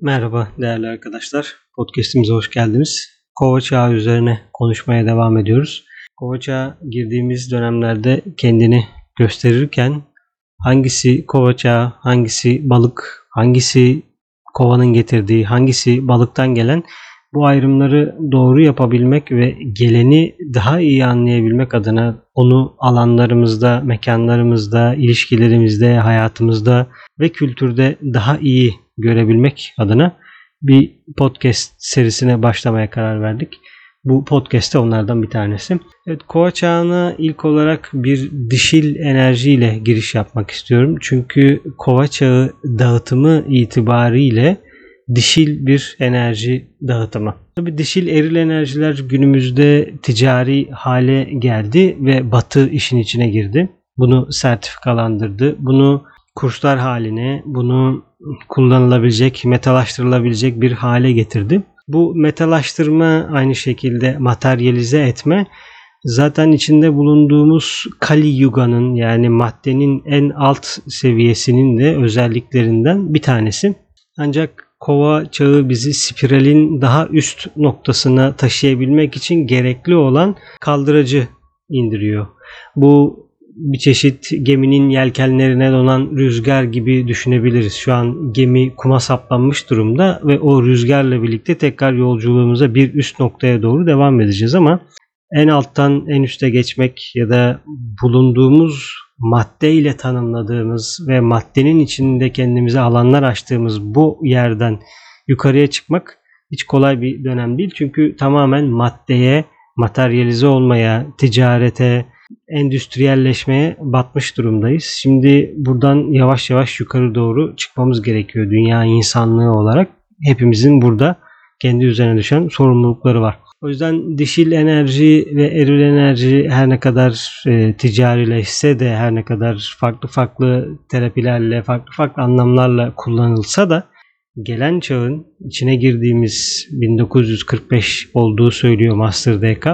Merhaba değerli arkadaşlar. Podcast'imize hoş geldiniz. Kova çağı üzerine konuşmaya devam ediyoruz. Kova çağı girdiğimiz dönemlerde kendini gösterirken hangisi kova çağı, hangisi balık, hangisi kovanın getirdiği, hangisi balıktan gelen bu ayrımları doğru yapabilmek ve geleni daha iyi anlayabilmek adına onu alanlarımızda, mekanlarımızda, ilişkilerimizde, hayatımızda ve kültürde daha iyi görebilmek adına bir podcast serisine başlamaya karar verdik. Bu podcast de onlardan bir tanesi. Evet, kova çağına ilk olarak bir dişil enerjiyle giriş yapmak istiyorum. Çünkü kova çağı dağıtımı itibariyle dişil bir enerji dağıtımı. Tabii dişil eril enerjiler günümüzde ticari hale geldi ve batı işin içine girdi. Bunu sertifikalandırdı. Bunu kurslar haline, bunu kullanılabilecek, metalaştırılabilecek bir hale getirdi. Bu metalaştırma aynı şekilde materyalize etme zaten içinde bulunduğumuz Kali Yuga'nın yani maddenin en alt seviyesinin de özelliklerinden bir tanesi. Ancak kova çağı bizi spiralin daha üst noktasına taşıyabilmek için gerekli olan kaldıracı indiriyor. Bu bir çeşit geminin yelkenlerine donan rüzgar gibi düşünebiliriz. Şu an gemi kuma saplanmış durumda ve o rüzgarla birlikte tekrar yolculuğumuza bir üst noktaya doğru devam edeceğiz ama en alttan en üste geçmek ya da bulunduğumuz madde ile tanımladığımız ve maddenin içinde kendimize alanlar açtığımız bu yerden yukarıya çıkmak hiç kolay bir dönem değil. Çünkü tamamen maddeye, materyalize olmaya, ticarete, endüstriyelleşmeye batmış durumdayız. Şimdi buradan yavaş yavaş yukarı doğru çıkmamız gerekiyor dünya insanlığı olarak. Hepimizin burada kendi üzerine düşen sorumlulukları var. O yüzden dişil enerji ve eril enerji her ne kadar e, ticarileşse de her ne kadar farklı farklı terapilerle, farklı farklı anlamlarla kullanılsa da gelen çağın içine girdiğimiz 1945 olduğu söylüyor Master DK.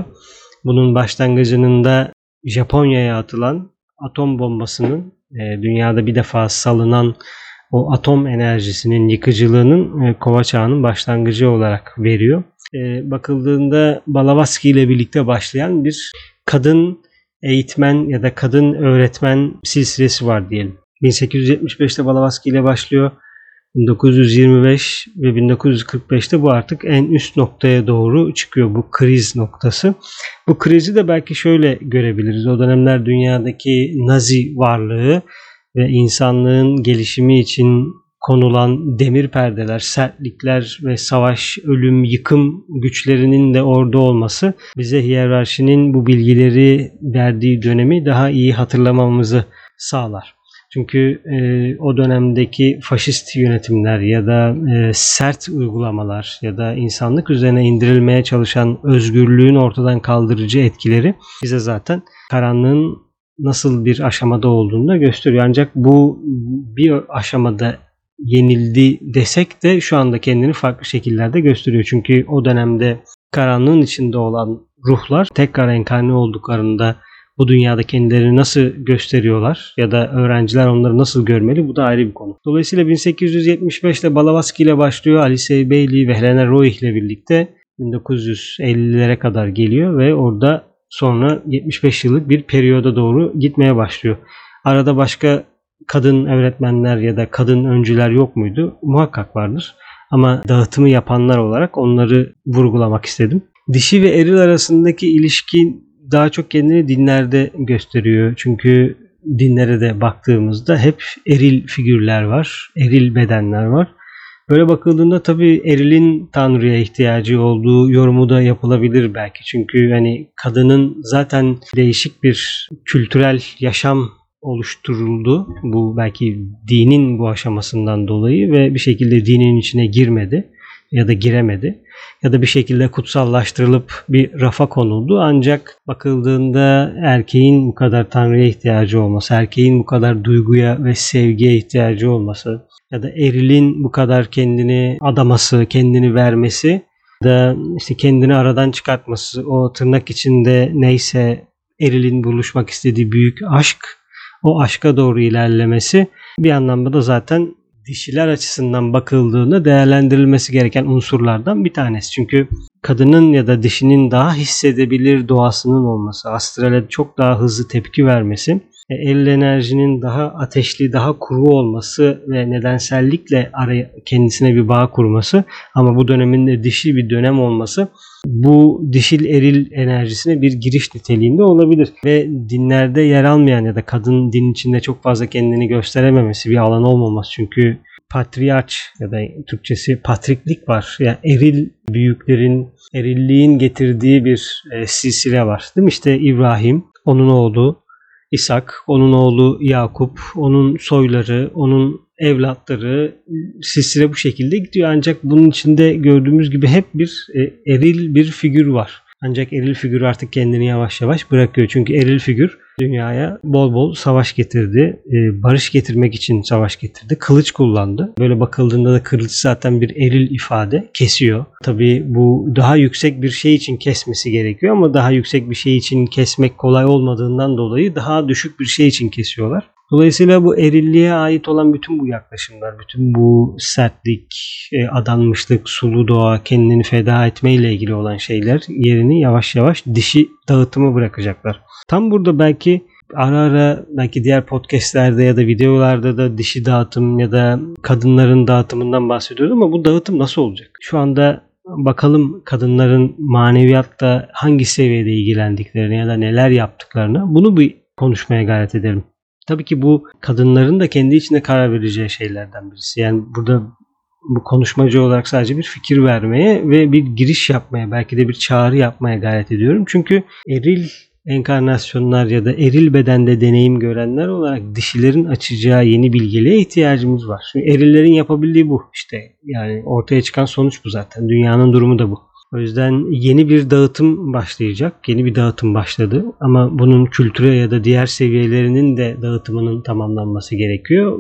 Bunun başlangıcının da Japonya'ya atılan atom bombasının e, dünyada bir defa salınan o atom enerjisinin yıkıcılığının e, kova çağının başlangıcı olarak veriyor. E, bakıldığında Balavaski ile birlikte başlayan bir kadın eğitmen ya da kadın öğretmen silsilesi var diyelim. 1875'te Balavaski ile başlıyor. 1925 ve 1945'te bu artık en üst noktaya doğru çıkıyor bu kriz noktası. Bu krizi de belki şöyle görebiliriz. O dönemler dünyadaki Nazi varlığı ve insanlığın gelişimi için konulan demir perdeler, sertlikler ve savaş, ölüm, yıkım güçlerinin de orada olması bize hiyerarşinin bu bilgileri verdiği dönemi daha iyi hatırlamamızı sağlar. Çünkü e, o dönemdeki faşist yönetimler ya da e, sert uygulamalar ya da insanlık üzerine indirilmeye çalışan özgürlüğün ortadan kaldırıcı etkileri bize zaten karanlığın nasıl bir aşamada olduğunu da gösteriyor. Ancak bu bir aşamada yenildi desek de şu anda kendini farklı şekillerde gösteriyor. Çünkü o dönemde karanlığın içinde olan ruhlar tekrar enkarne olduklarında bu dünyada kendilerini nasıl gösteriyorlar ya da öğrenciler onları nasıl görmeli bu da ayrı bir konu. Dolayısıyla 1875'te Balavaski ile başlıyor. Alice Bailey ve Helena Roy ile birlikte 1950'lere kadar geliyor ve orada sonra 75 yıllık bir periyoda doğru gitmeye başlıyor. Arada başka kadın öğretmenler ya da kadın öncüler yok muydu? Muhakkak vardır. Ama dağıtımı yapanlar olarak onları vurgulamak istedim. Dişi ve eril arasındaki ilişki daha çok kendini dinlerde gösteriyor. Çünkü dinlere de baktığımızda hep eril figürler var, eril bedenler var. Böyle bakıldığında tabii erilin Tanrı'ya ihtiyacı olduğu yorumu da yapılabilir belki. Çünkü hani kadının zaten değişik bir kültürel yaşam oluşturuldu. Bu belki dinin bu aşamasından dolayı ve bir şekilde dinin içine girmedi ya da giremedi ya da bir şekilde kutsallaştırılıp bir rafa konuldu. Ancak bakıldığında erkeğin bu kadar Tanrı'ya ihtiyacı olması, erkeğin bu kadar duyguya ve sevgiye ihtiyacı olması ya da erilin bu kadar kendini adaması, kendini vermesi da işte kendini aradan çıkartması, o tırnak içinde neyse erilin buluşmak istediği büyük aşk, o aşka doğru ilerlemesi bir anlamda da zaten dişiler açısından bakıldığında değerlendirilmesi gereken unsurlardan bir tanesi. Çünkü kadının ya da dişinin daha hissedebilir doğasının olması, astrale çok daha hızlı tepki vermesi, e, el enerjinin daha ateşli, daha kuru olması ve nedensellikle araya kendisine bir bağ kurması ama bu dönemin de dişi bir dönem olması bu dişil eril enerjisine bir giriş niteliğinde olabilir. Ve dinlerde yer almayan ya da kadın din içinde çok fazla kendini gösterememesi bir alan olmaması. Çünkü patriarç ya da Türkçesi patriklik var. Yani eril büyüklerin, erilliğin getirdiği bir e, silsile var. Değil mi? İşte İbrahim, onun oğlu İshak, onun oğlu Yakup, onun soyları, onun evlatları silsile bu şekilde gidiyor. Ancak bunun içinde gördüğümüz gibi hep bir e, eril bir figür var. Ancak eril figür artık kendini yavaş yavaş bırakıyor. Çünkü eril figür dünyaya bol bol savaş getirdi. E, barış getirmek için savaş getirdi. Kılıç kullandı. Böyle bakıldığında da kılıç zaten bir eril ifade. Kesiyor. Tabii bu daha yüksek bir şey için kesmesi gerekiyor ama daha yüksek bir şey için kesmek kolay olmadığından dolayı daha düşük bir şey için kesiyorlar. Dolayısıyla bu erilliğe ait olan bütün bu yaklaşımlar, bütün bu sertlik, e, adanmışlık, sulu doğa, kendini feda etmeyle ilgili olan şeyler yerini yavaş yavaş dişi dağıtımı bırakacaklar. Tam burada belki ara ara belki diğer podcastlerde ya da videolarda da dişi dağıtım ya da kadınların dağıtımından bahsediyoruz ama bu dağıtım nasıl olacak? Şu anda bakalım kadınların maneviyatta hangi seviyede ilgilendiklerini ya da neler yaptıklarını bunu bir konuşmaya gayret edelim. Tabii ki bu kadınların da kendi içinde karar vereceği şeylerden birisi. Yani burada bu konuşmacı olarak sadece bir fikir vermeye ve bir giriş yapmaya, belki de bir çağrı yapmaya gayret ediyorum. Çünkü eril enkarnasyonlar ya da eril bedende deneyim görenler olarak dişilerin açacağı yeni bilgeliğe ihtiyacımız var. Çünkü erillerin yapabildiği bu. İşte yani ortaya çıkan sonuç bu zaten. Dünyanın durumu da bu. O yüzden yeni bir dağıtım başlayacak. Yeni bir dağıtım başladı. Ama bunun kültüre ya da diğer seviyelerinin de dağıtımının tamamlanması gerekiyor.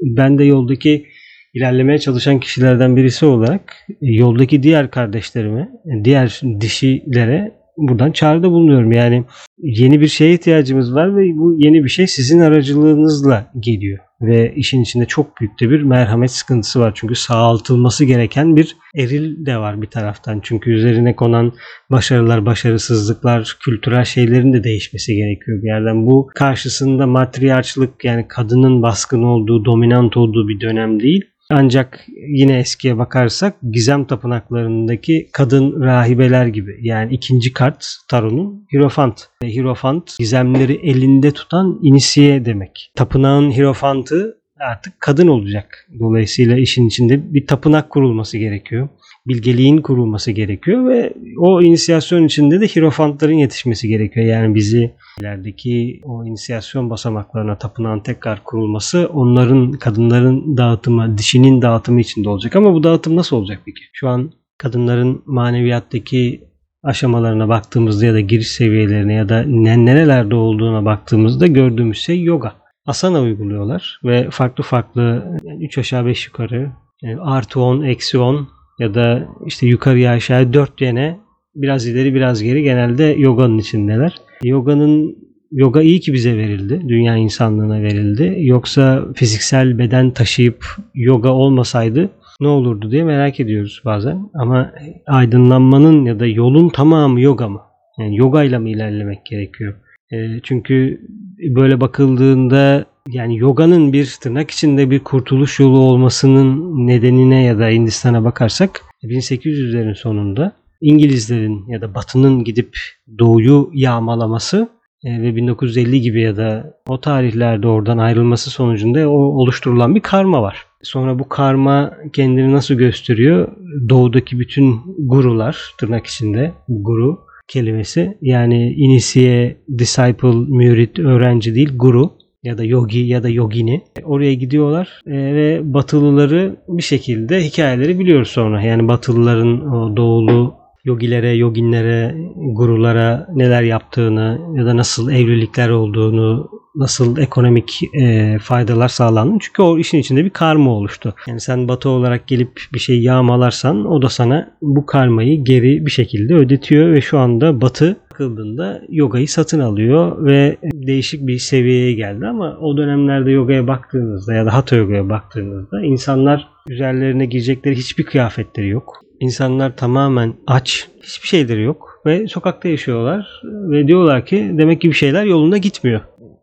Ben de yoldaki ilerlemeye çalışan kişilerden birisi olarak yoldaki diğer kardeşlerime, diğer dişilere buradan çağrıda bulunuyorum. Yani yeni bir şeye ihtiyacımız var ve bu yeni bir şey sizin aracılığınızla geliyor. Ve işin içinde çok büyük de bir merhamet sıkıntısı var. Çünkü sağaltılması gereken bir eril de var bir taraftan. Çünkü üzerine konan başarılar, başarısızlıklar, kültürel şeylerin de değişmesi gerekiyor bir yerden. Bu karşısında matriarçlık yani kadının baskın olduğu, dominant olduğu bir dönem değil. Ancak yine eskiye bakarsak gizem tapınaklarındaki kadın rahibeler gibi. Yani ikinci kart Taro'nun Hirofant. Hirofant gizemleri elinde tutan inisiye demek. Tapınağın Hirofantı artık kadın olacak. Dolayısıyla işin içinde bir tapınak kurulması gerekiyor. Bilgeliğin kurulması gerekiyor ve o inisiyasyon içinde de hirofantların yetişmesi gerekiyor. Yani bizi ilerideki o inisiyasyon basamaklarına tapınağın tekrar kurulması onların kadınların dağıtımı, dişinin dağıtımı içinde olacak. Ama bu dağıtım nasıl olacak peki? Şu an kadınların maneviyattaki aşamalarına baktığımızda ya da giriş seviyelerine ya da nerelerde olduğuna baktığımızda gördüğümüz şey yoga. Asana uyguluyorlar ve farklı farklı 3 aşağı 5 yukarı yani artı 10, eksi 10 ya da işte yukarıya aşağı 4 yene biraz ileri biraz geri genelde yoganın içindeler. Yoganın yoga iyi ki bize verildi. Dünya insanlığına verildi. Yoksa fiziksel beden taşıyıp yoga olmasaydı ne olurdu diye merak ediyoruz bazen. Ama aydınlanmanın ya da yolun tamamı yoga mı? Yani yoga ile mi ilerlemek gerekiyor? E, çünkü böyle bakıldığında yani yoganın bir tırnak içinde bir kurtuluş yolu olmasının nedenine ya da Hindistan'a bakarsak 1800'lerin sonunda İngilizlerin ya da Batı'nın gidip Doğu'yu yağmalaması e, ve 1950 gibi ya da o tarihlerde oradan ayrılması sonucunda o oluşturulan bir karma var. Sonra bu karma kendini nasıl gösteriyor? Doğudaki bütün gurular tırnak içinde guru kelimesi yani inisiye, disciple, mürit, öğrenci değil guru ya da yogi ya da yogini oraya gidiyorlar e, ve batılıları bir şekilde hikayeleri biliyoruz sonra. Yani batılıların o doğulu yogilere, yoginlere, gurulara neler yaptığını ya da nasıl evlilikler olduğunu, nasıl ekonomik e, faydalar sağlandığını. Çünkü o işin içinde bir karma oluştu. Yani sen batı olarak gelip bir şey yağmalarsan o da sana bu karmayı geri bir şekilde ödetiyor ve şu anda batı Bakıldığında yogayı satın alıyor ve değişik bir seviyeye geldi ama o dönemlerde yogaya baktığınızda ya da hatha yogaya baktığınızda insanlar üzerlerine giyecekleri hiçbir kıyafetleri yok. İnsanlar tamamen aç, hiçbir şeyleri yok ve sokakta yaşıyorlar ve diyorlar ki demek ki bir şeyler yolunda gitmiyor.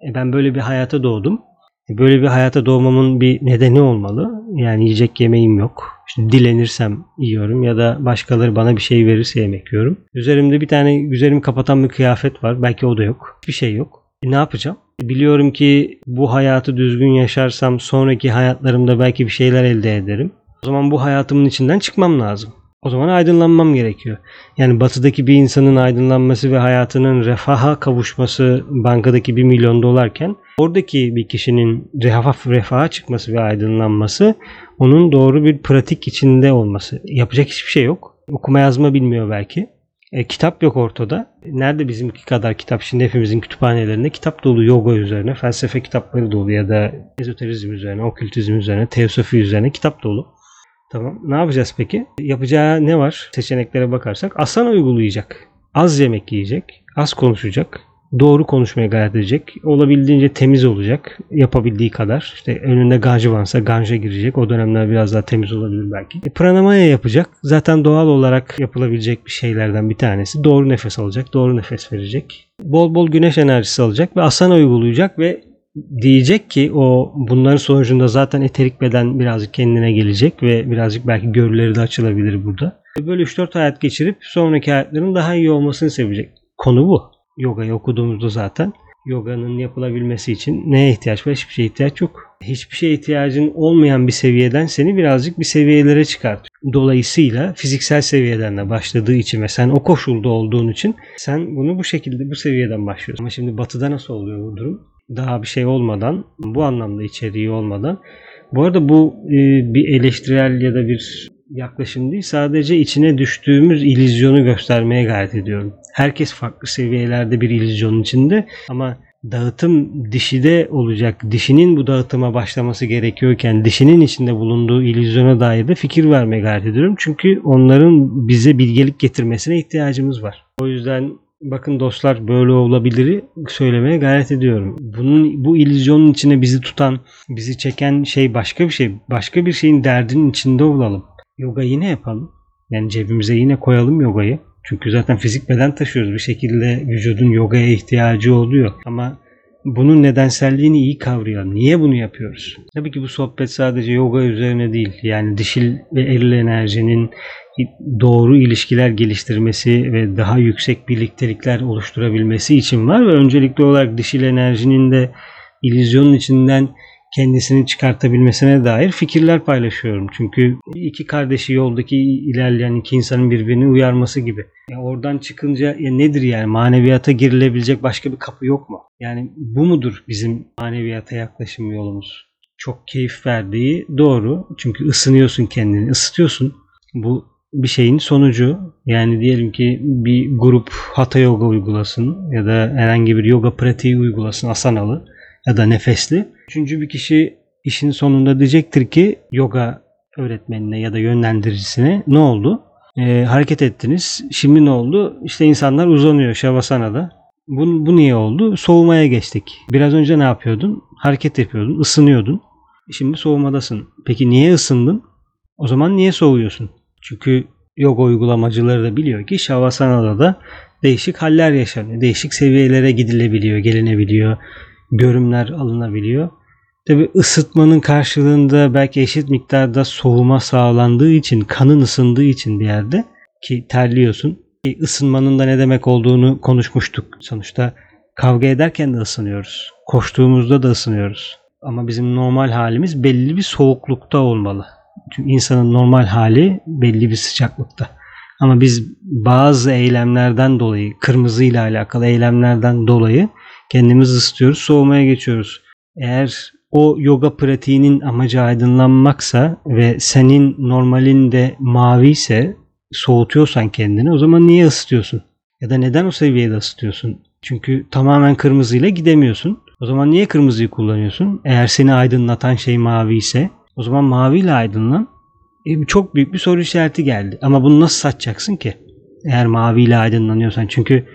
E ben böyle bir hayata doğdum. E böyle bir hayata doğmamın bir nedeni olmalı. Yani yiyecek yemeğim yok. İşte dilenirsem yiyorum ya da başkaları bana bir şey verirse yemek yiyorum. Üzerimde bir tane üzerimi kapatan bir kıyafet var. Belki o da yok. Bir şey yok. E ne yapacağım? E biliyorum ki bu hayatı düzgün yaşarsam sonraki hayatlarımda belki bir şeyler elde ederim. O zaman bu hayatımın içinden çıkmam lazım. O zaman aydınlanmam gerekiyor. Yani batıdaki bir insanın aydınlanması ve hayatının refaha kavuşması bankadaki 1 milyon dolarken oradaki bir kişinin refaha, refaha çıkması ve aydınlanması onun doğru bir pratik içinde olması. Yapacak hiçbir şey yok. Okuma yazma bilmiyor belki. E, kitap yok ortada. Nerede bizimki kadar kitap? Şimdi hepimizin kütüphanelerinde kitap dolu yoga üzerine, felsefe kitapları dolu ya da ezoterizm üzerine, okültizm üzerine, teosofi üzerine kitap dolu. Tamam. Ne yapacağız peki? Yapacağı ne var? Seçeneklere bakarsak asana uygulayacak. Az yemek yiyecek, az konuşacak, doğru konuşmaya gayret edecek. Olabildiğince temiz olacak. Yapabildiği kadar. İşte önünde ganji varsa ganja girecek. O dönemler biraz daha temiz olabilir belki. E, pranamaya yapacak. Zaten doğal olarak yapılabilecek bir şeylerden bir tanesi. Doğru nefes alacak. Doğru nefes verecek. Bol bol güneş enerjisi alacak ve asana uygulayacak ve diyecek ki o bunların sonucunda zaten eterik beden birazcık kendine gelecek ve birazcık belki görüleri de açılabilir burada. Böyle 3-4 hayat geçirip sonraki hayatların daha iyi olmasını sevecek. Konu bu. Yogayı okuduğumuzda zaten yoganın yapılabilmesi için neye ihtiyaç var? Hiçbir şeye ihtiyaç yok. Hiçbir şeye ihtiyacın olmayan bir seviyeden seni birazcık bir seviyelere çıkartıyor. Dolayısıyla fiziksel seviyeden de başladığı için ve sen o koşulda olduğun için sen bunu bu şekilde bu seviyeden başlıyorsun. Ama şimdi batıda nasıl oluyor bu durum? Daha bir şey olmadan, bu anlamda içeriği olmadan. Bu arada bu e, bir eleştirel ya da bir yaklaşım değil. Sadece içine düştüğümüz ilizyonu göstermeye gayret ediyorum. Herkes farklı seviyelerde bir ilizyonun içinde ama dağıtım dişide olacak. Dişinin bu dağıtıma başlaması gerekiyorken dişinin içinde bulunduğu ilizyona dair de fikir vermeye gayret ediyorum. Çünkü onların bize bilgelik getirmesine ihtiyacımız var. O yüzden bakın dostlar böyle olabilir söylemeye gayret ediyorum. Bunun bu ilizyonun içine bizi tutan, bizi çeken şey başka bir şey. Başka bir şeyin derdinin içinde olalım. Yoga yine yapalım. Yani cebimize yine koyalım yogayı. Çünkü zaten fizik beden taşıyoruz. Bir şekilde vücudun yogaya ihtiyacı oluyor. Ama bunun nedenselliğini iyi kavrayalım. Niye bunu yapıyoruz? Tabii ki bu sohbet sadece yoga üzerine değil. Yani dişil ve eril enerjinin doğru ilişkiler geliştirmesi ve daha yüksek birliktelikler oluşturabilmesi için var ve öncelikli olarak dişil enerjinin de ilizyonun içinden kendisini çıkartabilmesine dair fikirler paylaşıyorum. Çünkü iki kardeşi yoldaki ilerleyen iki insanın birbirini uyarması gibi. Yani oradan çıkınca ya nedir yani maneviyata girilebilecek başka bir kapı yok mu? Yani bu mudur bizim maneviyata yaklaşım yolumuz? Çok keyif verdiği doğru. Çünkü ısınıyorsun kendini, ısıtıyorsun. Bu bir şeyin sonucu. Yani diyelim ki bir grup hatha yoga uygulasın ya da herhangi bir yoga pratiği uygulasın asanalı ya da nefesli. Üçüncü bir kişi işin sonunda diyecektir ki yoga öğretmenine ya da yönlendiricisine ne oldu? Ee, hareket ettiniz. Şimdi ne oldu? İşte insanlar uzanıyor Şavasana'da. Bu, bu niye oldu? Soğumaya geçtik. Biraz önce ne yapıyordun? Hareket yapıyordun, ısınıyordun. Şimdi soğumadasın. Peki niye ısındın? O zaman niye soğuyorsun? Çünkü yoga uygulamacıları da biliyor ki Şavasana'da da değişik haller yaşanıyor. Değişik seviyelere gidilebiliyor, gelinebiliyor görümler alınabiliyor. Tabi ısıtmanın karşılığında belki eşit miktarda soğuma sağlandığı için, kanın ısındığı için bir yerde ki terliyorsun. Ki ısınmanın da ne demek olduğunu konuşmuştuk. Sonuçta kavga ederken de ısınıyoruz. Koştuğumuzda da ısınıyoruz. Ama bizim normal halimiz belli bir soğuklukta olmalı. Çünkü insanın normal hali belli bir sıcaklıkta. Ama biz bazı eylemlerden dolayı, kırmızı ile alakalı eylemlerden dolayı kendimizi ısıtıyoruz, soğumaya geçiyoruz. Eğer o yoga pratiğinin amacı aydınlanmaksa ve senin normalin de mavi ise soğutuyorsan kendini o zaman niye ısıtıyorsun? Ya da neden o seviyede ısıtıyorsun? Çünkü tamamen kırmızıyla gidemiyorsun. O zaman niye kırmızıyı kullanıyorsun? Eğer seni aydınlatan şey mavi ise o zaman maviyle aydınlan. E, çok büyük bir soru işareti geldi. Ama bunu nasıl satacaksın ki? Eğer maviyle aydınlanıyorsan. Çünkü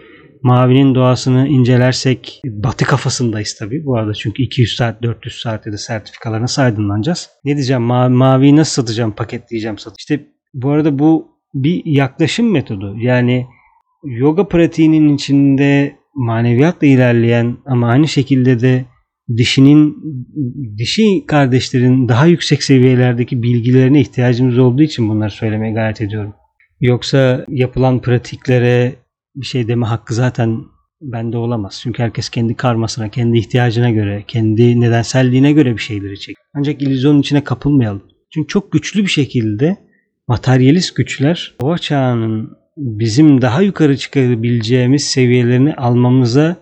mavinin doğasını incelersek batı kafasındayız tabii bu arada çünkü 200 saat 400 saatte de sertifikalar nasıl aydınlanacağız? Ne diyeceğim ma- maviyi nasıl satacağım paketleyeceğim sat. İşte bu arada bu bir yaklaşım metodu yani yoga pratiğinin içinde maneviyatla ilerleyen ama aynı şekilde de dişinin dişi kardeşlerin daha yüksek seviyelerdeki bilgilerine ihtiyacımız olduğu için bunları söylemeye gayret ediyorum. Yoksa yapılan pratiklere bir şey deme hakkı zaten bende olamaz. Çünkü herkes kendi karmasına, kendi ihtiyacına göre, kendi nedenselliğine göre bir şeyleri çek. Ancak illüzyonun içine kapılmayalım. Çünkü çok güçlü bir şekilde materyalist güçler o çağının bizim daha yukarı çıkarabileceğimiz seviyelerini almamıza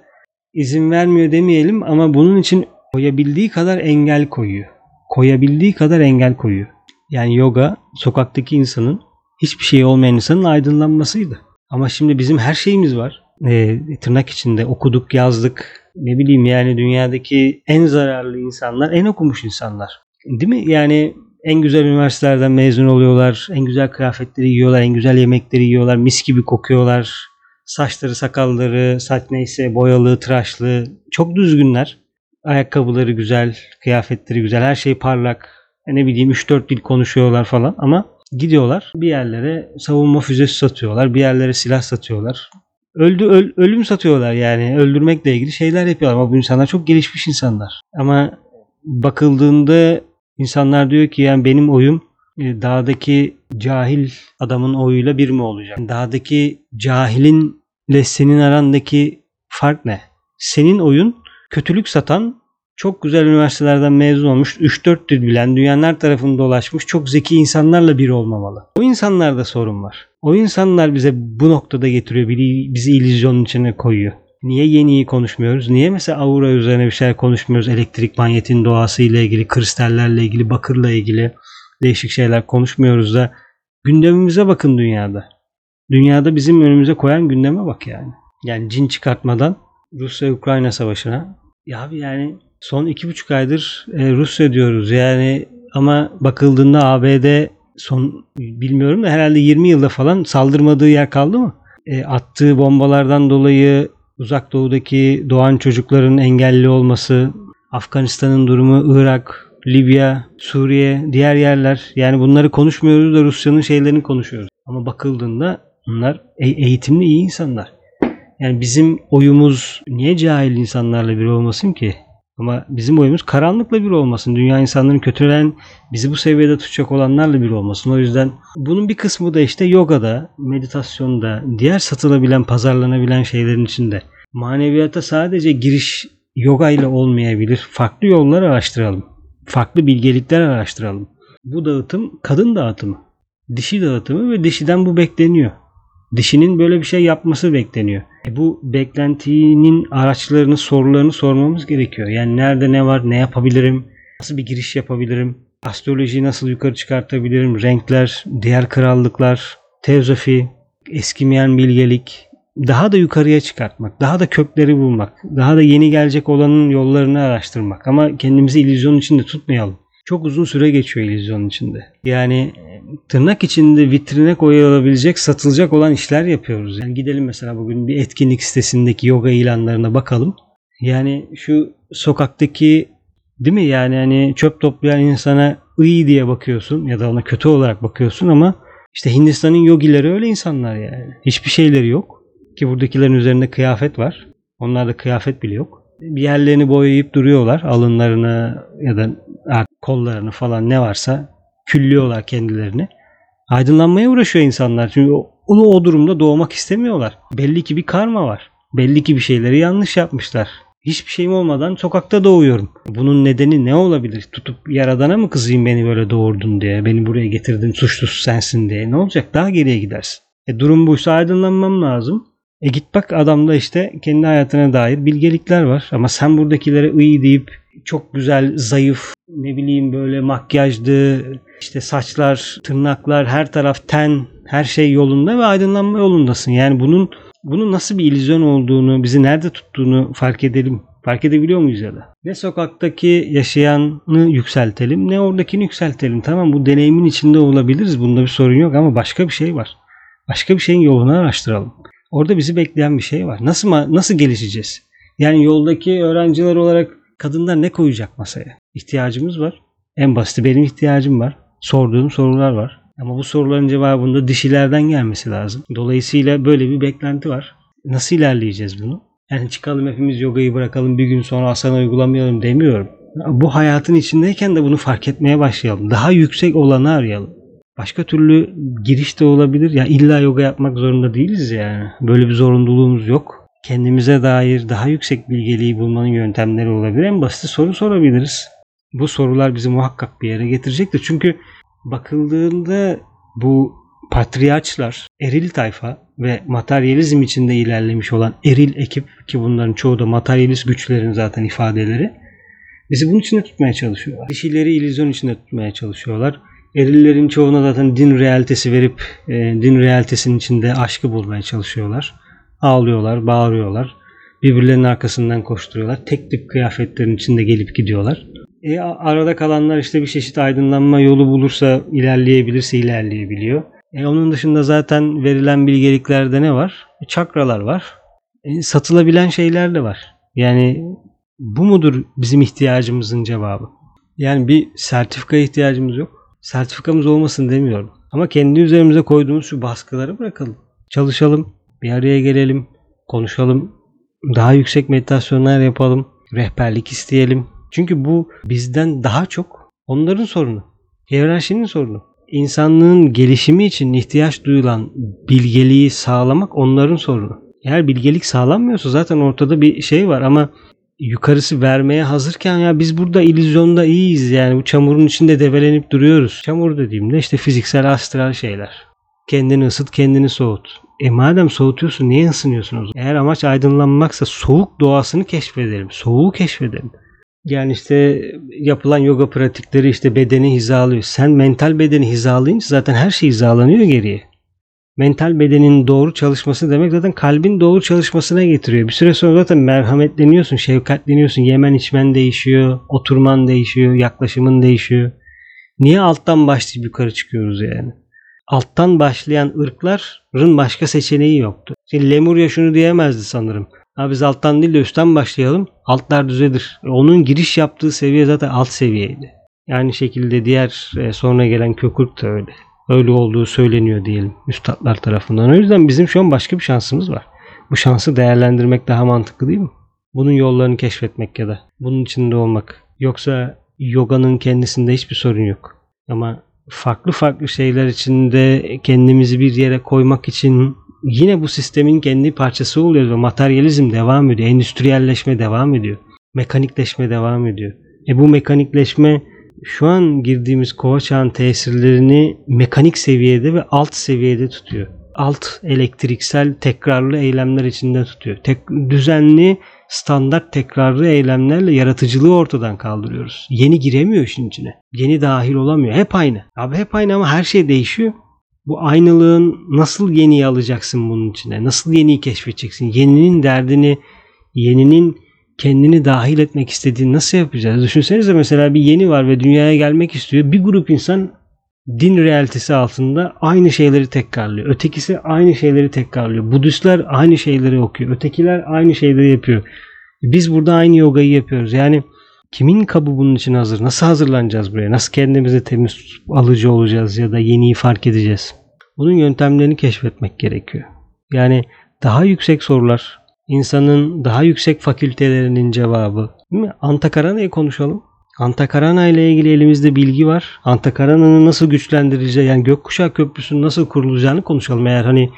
izin vermiyor demeyelim ama bunun için koyabildiği kadar engel koyuyor. Koyabildiği kadar engel koyuyor. Yani yoga sokaktaki insanın hiçbir şey olmayan insanın aydınlanmasıydı. Ama şimdi bizim her şeyimiz var. E, tırnak içinde okuduk, yazdık. Ne bileyim yani dünyadaki en zararlı insanlar, en okumuş insanlar. Değil mi? Yani en güzel üniversitelerden mezun oluyorlar. En güzel kıyafetleri giyiyorlar. En güzel yemekleri yiyorlar. Mis gibi kokuyorlar. Saçları, sakalları, saç neyse boyalı, tıraşlı. Çok düzgünler. Ayakkabıları güzel, kıyafetleri güzel. Her şey parlak. E ne bileyim 3-4 dil konuşuyorlar falan ama gidiyorlar bir yerlere savunma füzesi satıyorlar. Bir yerlere silah satıyorlar. Öldü öl- ölüm satıyorlar yani. Öldürmekle ilgili şeyler yapıyorlar ama bu insanlar çok gelişmiş insanlar. Ama bakıldığında insanlar diyor ki yani benim oyum e, dağdaki cahil adamın oyuyla bir mi olacak? Dağdaki cahilinle senin arandaki fark ne? Senin oyun kötülük satan çok güzel üniversitelerden mezun olmuş, 3-4 dil bilen, dünyanın her tarafını dolaşmış, çok zeki insanlarla bir olmamalı. O insanlarda sorun var. O insanlar bize bu noktada getiriyor, bizi illüzyonun içine koyuyor. Niye yeniyi konuşmuyoruz? Niye mesela aura üzerine bir şey konuşmuyoruz? Elektrik manyetin doğası ile ilgili, kristallerle ilgili, bakırla ilgili değişik şeyler konuşmuyoruz da gündemimize bakın dünyada. Dünyada bizim önümüze koyan gündeme bak yani. Yani cin çıkartmadan Rusya-Ukrayna savaşına. Ya abi yani son iki buçuk aydır e, Rusya diyoruz yani ama bakıldığında ABD son bilmiyorum da herhalde 20 yılda falan saldırmadığı yer kaldı mı? E, attığı bombalardan dolayı uzak doğudaki doğan çocukların engelli olması, Afganistan'ın durumu, Irak, Libya, Suriye, diğer yerler yani bunları konuşmuyoruz da Rusya'nın şeylerini konuşuyoruz. Ama bakıldığında bunlar e- eğitimli iyi insanlar. Yani bizim oyumuz niye cahil insanlarla bir olmasın ki? Ama bizim oyumuz karanlıkla bir olmasın. Dünya insanların kötülen bizi bu seviyede tutacak olanlarla bir olmasın. O yüzden bunun bir kısmı da işte yogada, meditasyonda, diğer satılabilen, pazarlanabilen şeylerin içinde. Maneviyata sadece giriş yoga ile olmayabilir. Farklı yollar araştıralım. Farklı bilgelikler araştıralım. Bu dağıtım kadın dağıtımı. Dişi dağıtımı ve dişiden bu bekleniyor. Dişinin böyle bir şey yapması bekleniyor. E bu beklentinin araçlarını, sorularını sormamız gerekiyor. Yani nerede ne var, ne yapabilirim, nasıl bir giriş yapabilirim, astrolojiyi nasıl yukarı çıkartabilirim, renkler, diğer krallıklar, teozofi, eskimeyen bilgelik, daha da yukarıya çıkartmak, daha da kökleri bulmak, daha da yeni gelecek olanın yollarını araştırmak. Ama kendimizi illüzyonun içinde tutmayalım. Çok uzun süre geçiyor illüzyonun içinde. Yani tırnak içinde vitrine koyulabilecek, satılacak olan işler yapıyoruz. Yani gidelim mesela bugün bir etkinlik sitesindeki yoga ilanlarına bakalım. Yani şu sokaktaki değil mi yani hani çöp toplayan insana iyi diye bakıyorsun ya da ona kötü olarak bakıyorsun ama işte Hindistan'ın yogileri öyle insanlar yani. Hiçbir şeyleri yok. Ki buradakilerin üzerinde kıyafet var. Onlarda kıyafet bile yok. Bir yerlerini boyayıp duruyorlar. Alınlarını ya da kollarını falan ne varsa küllüyorlar kendilerini. Aydınlanmaya uğraşıyor insanlar. Çünkü onu o durumda doğmak istemiyorlar. Belli ki bir karma var. Belli ki bir şeyleri yanlış yapmışlar. Hiçbir şeyim olmadan sokakta doğuyorum. Bunun nedeni ne olabilir? Tutup yaradana mı kızayım beni böyle doğurdun diye, beni buraya getirdin suçlusu sensin diye. Ne olacak? Daha geriye gidersin. E durum buysa aydınlanmam lazım. E git bak adamda işte kendi hayatına dair bilgelikler var. Ama sen buradakilere iyi deyip çok güzel, zayıf, ne bileyim böyle makyajlı, işte saçlar, tırnaklar, her taraf ten, her şey yolunda ve aydınlanma yolundasın. Yani bunun bunun nasıl bir illüzyon olduğunu, bizi nerede tuttuğunu fark edelim. Fark edebiliyor muyuz ya da? Ne sokaktaki yaşayanı yükseltelim ne oradakini yükseltelim. Tamam bu deneyimin içinde olabiliriz. Bunda bir sorun yok ama başka bir şey var. Başka bir şeyin yolunu araştıralım. Orada bizi bekleyen bir şey var. Nasıl nasıl gelişeceğiz? Yani yoldaki öğrenciler olarak kadınlar ne koyacak masaya? İhtiyacımız var. En basiti benim ihtiyacım var. Sorduğum sorular var. Ama bu soruların cevabında dişilerden gelmesi lazım. Dolayısıyla böyle bir beklenti var. Nasıl ilerleyeceğiz bunu? Yani çıkalım hepimiz yogayı bırakalım bir gün sonra asana uygulamayalım demiyorum. Bu hayatın içindeyken de bunu fark etmeye başlayalım. Daha yüksek olanı arayalım. Başka türlü giriş de olabilir. Ya illa yoga yapmak zorunda değiliz yani. Böyle bir zorunluluğumuz yok. Kendimize dair daha yüksek bilgeliği bulmanın yöntemleri olabilir. En basit soru sorabiliriz. Bu sorular bizi muhakkak bir yere getirecektir. Çünkü bakıldığında bu patriarçlar, eril tayfa ve materyalizm içinde ilerlemiş olan eril ekip ki bunların çoğu da materyalist güçlerin zaten ifadeleri bizi bunun içinde tutmaya çalışıyorlar. Dişileri illüzyon içinde tutmaya çalışıyorlar. Erillerin çoğuna zaten din realitesi verip e, din realitesinin içinde aşkı bulmaya çalışıyorlar. Ağlıyorlar, bağırıyorlar. Birbirlerinin arkasından koşturuyorlar. Tek tip kıyafetlerin içinde gelip gidiyorlar. E, arada kalanlar işte bir çeşit aydınlanma yolu bulursa ilerleyebilirse ilerleyebiliyor. E, onun dışında zaten verilen bilgeliklerde ne var? E, çakralar var. E, satılabilen şeyler de var. Yani bu mudur bizim ihtiyacımızın cevabı? Yani bir sertifika ihtiyacımız yok. Sertifikamız olmasın demiyorum. Ama kendi üzerimize koyduğumuz şu baskıları bırakalım. Çalışalım, bir araya gelelim, konuşalım, daha yüksek meditasyonlar yapalım, rehberlik isteyelim. Çünkü bu bizden daha çok onların sorunu. Hiyerarşinin sorunu. İnsanlığın gelişimi için ihtiyaç duyulan bilgeliği sağlamak onların sorunu. Eğer bilgelik sağlanmıyorsa zaten ortada bir şey var ama yukarısı vermeye hazırken ya biz burada illüzyonda iyiyiz yani bu çamurun içinde develenip duruyoruz. Çamur dediğimde işte fiziksel astral şeyler. Kendini ısıt kendini soğut. E madem soğutuyorsun niye ısınıyorsun o zaman? Eğer amaç aydınlanmaksa soğuk doğasını keşfedelim. Soğuğu keşfedelim. Yani işte yapılan yoga pratikleri işte bedeni hizalıyor. Sen mental bedeni hizalayınca zaten her şey hizalanıyor geriye. Mental bedenin doğru çalışması demek zaten kalbin doğru çalışmasına getiriyor. Bir süre sonra zaten merhametleniyorsun, şefkatleniyorsun. Yemen içmen değişiyor, oturman değişiyor, yaklaşımın değişiyor. Niye alttan başlayıp yukarı çıkıyoruz yani? Alttan başlayan ırkların başka seçeneği yoktu. Şimdi Lemurya şunu diyemezdi sanırım. Ha biz alttan değil de üstten başlayalım. Altlar düzelir. E, onun giriş yaptığı seviye zaten alt seviyeydi. Yani şekilde diğer e, sonra gelen kökurt da öyle. Öyle olduğu söyleniyor diyelim üstadlar tarafından. O yüzden bizim şu an başka bir şansımız var. Bu şansı değerlendirmek daha mantıklı değil mi? Bunun yollarını keşfetmek ya da bunun içinde olmak. Yoksa yoganın kendisinde hiçbir sorun yok. Ama farklı farklı şeyler içinde kendimizi bir yere koymak için yine bu sistemin kendi parçası oluyor ve materyalizm devam ediyor. Endüstriyelleşme devam ediyor. Mekanikleşme devam ediyor. E bu mekanikleşme şu an girdiğimiz kova çağın tesirlerini mekanik seviyede ve alt seviyede tutuyor. Alt elektriksel tekrarlı eylemler içinde tutuyor. Tek, düzenli standart tekrarlı eylemlerle yaratıcılığı ortadan kaldırıyoruz. Yeni giremiyor işin içine. Yeni dahil olamıyor. Hep aynı. Abi hep aynı ama her şey değişiyor. Bu aynılığın nasıl yeniyi alacaksın bunun içine? Nasıl yeniyi keşfedeceksin? Yeninin derdini, yeninin kendini dahil etmek istediğini nasıl yapacağız? Düşünsenize mesela bir yeni var ve dünyaya gelmek istiyor. Bir grup insan din realitesi altında aynı şeyleri tekrarlıyor. Ötekisi aynı şeyleri tekrarlıyor. Budistler aynı şeyleri okuyor. Ötekiler aynı şeyleri yapıyor. Biz burada aynı yogayı yapıyoruz. Yani kimin kabı bunun için hazır? Nasıl hazırlanacağız buraya? Nasıl kendimize temiz alıcı olacağız ya da yeniyi fark edeceğiz? Bunun yöntemlerini keşfetmek gerekiyor. Yani daha yüksek sorular, insanın daha yüksek fakültelerinin cevabı. Değil mi? Antakarana'yı konuşalım. Antakarana ile ilgili elimizde bilgi var. Antakarana'nın nasıl güçlendirileceği yani gökkuşağı köprüsünün nasıl kurulacağını konuşalım. Eğer hani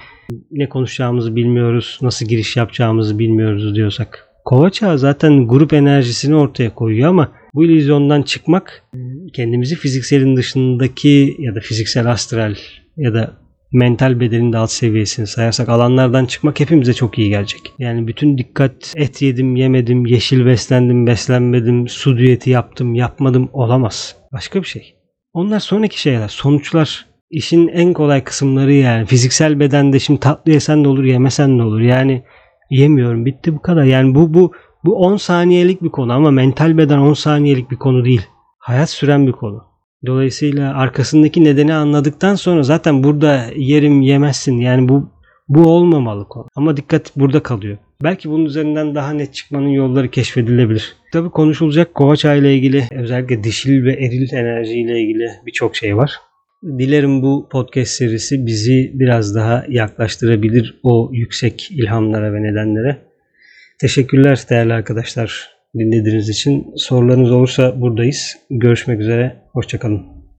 ne konuşacağımızı bilmiyoruz, nasıl giriş yapacağımızı bilmiyoruz diyorsak. Kovaça zaten grup enerjisini ortaya koyuyor ama bu illüzyondan çıkmak kendimizi fizikselin dışındaki ya da fiziksel astral ya da mental bedenin de alt seviyesini sayarsak alanlardan çıkmak hepimize çok iyi gelecek. Yani bütün dikkat et yedim yemedim, yeşil beslendim beslenmedim, su diyeti yaptım yapmadım olamaz. Başka bir şey. Onlar sonraki şeyler. Sonuçlar işin en kolay kısımları yani. Fiziksel bedende şimdi tatlı yesen de olur yemesen de olur. Yani yemiyorum bitti bu kadar. Yani bu bu bu 10 saniyelik bir konu ama mental beden 10 saniyelik bir konu değil. Hayat süren bir konu. Dolayısıyla arkasındaki nedeni anladıktan sonra zaten burada yerim yemezsin. Yani bu Bu olmamalı konu. Ama dikkat burada kalıyor. Belki bunun üzerinden daha net çıkmanın yolları keşfedilebilir. Tabii konuşulacak Kovaça ile ilgili özellikle dişil ve eril enerji ile ilgili birçok şey var. Dilerim bu podcast serisi bizi biraz daha yaklaştırabilir o yüksek ilhamlara ve nedenlere. Teşekkürler değerli arkadaşlar dinlediğiniz için. Sorularınız olursa buradayız. Görüşmek üzere. Hoşçakalın.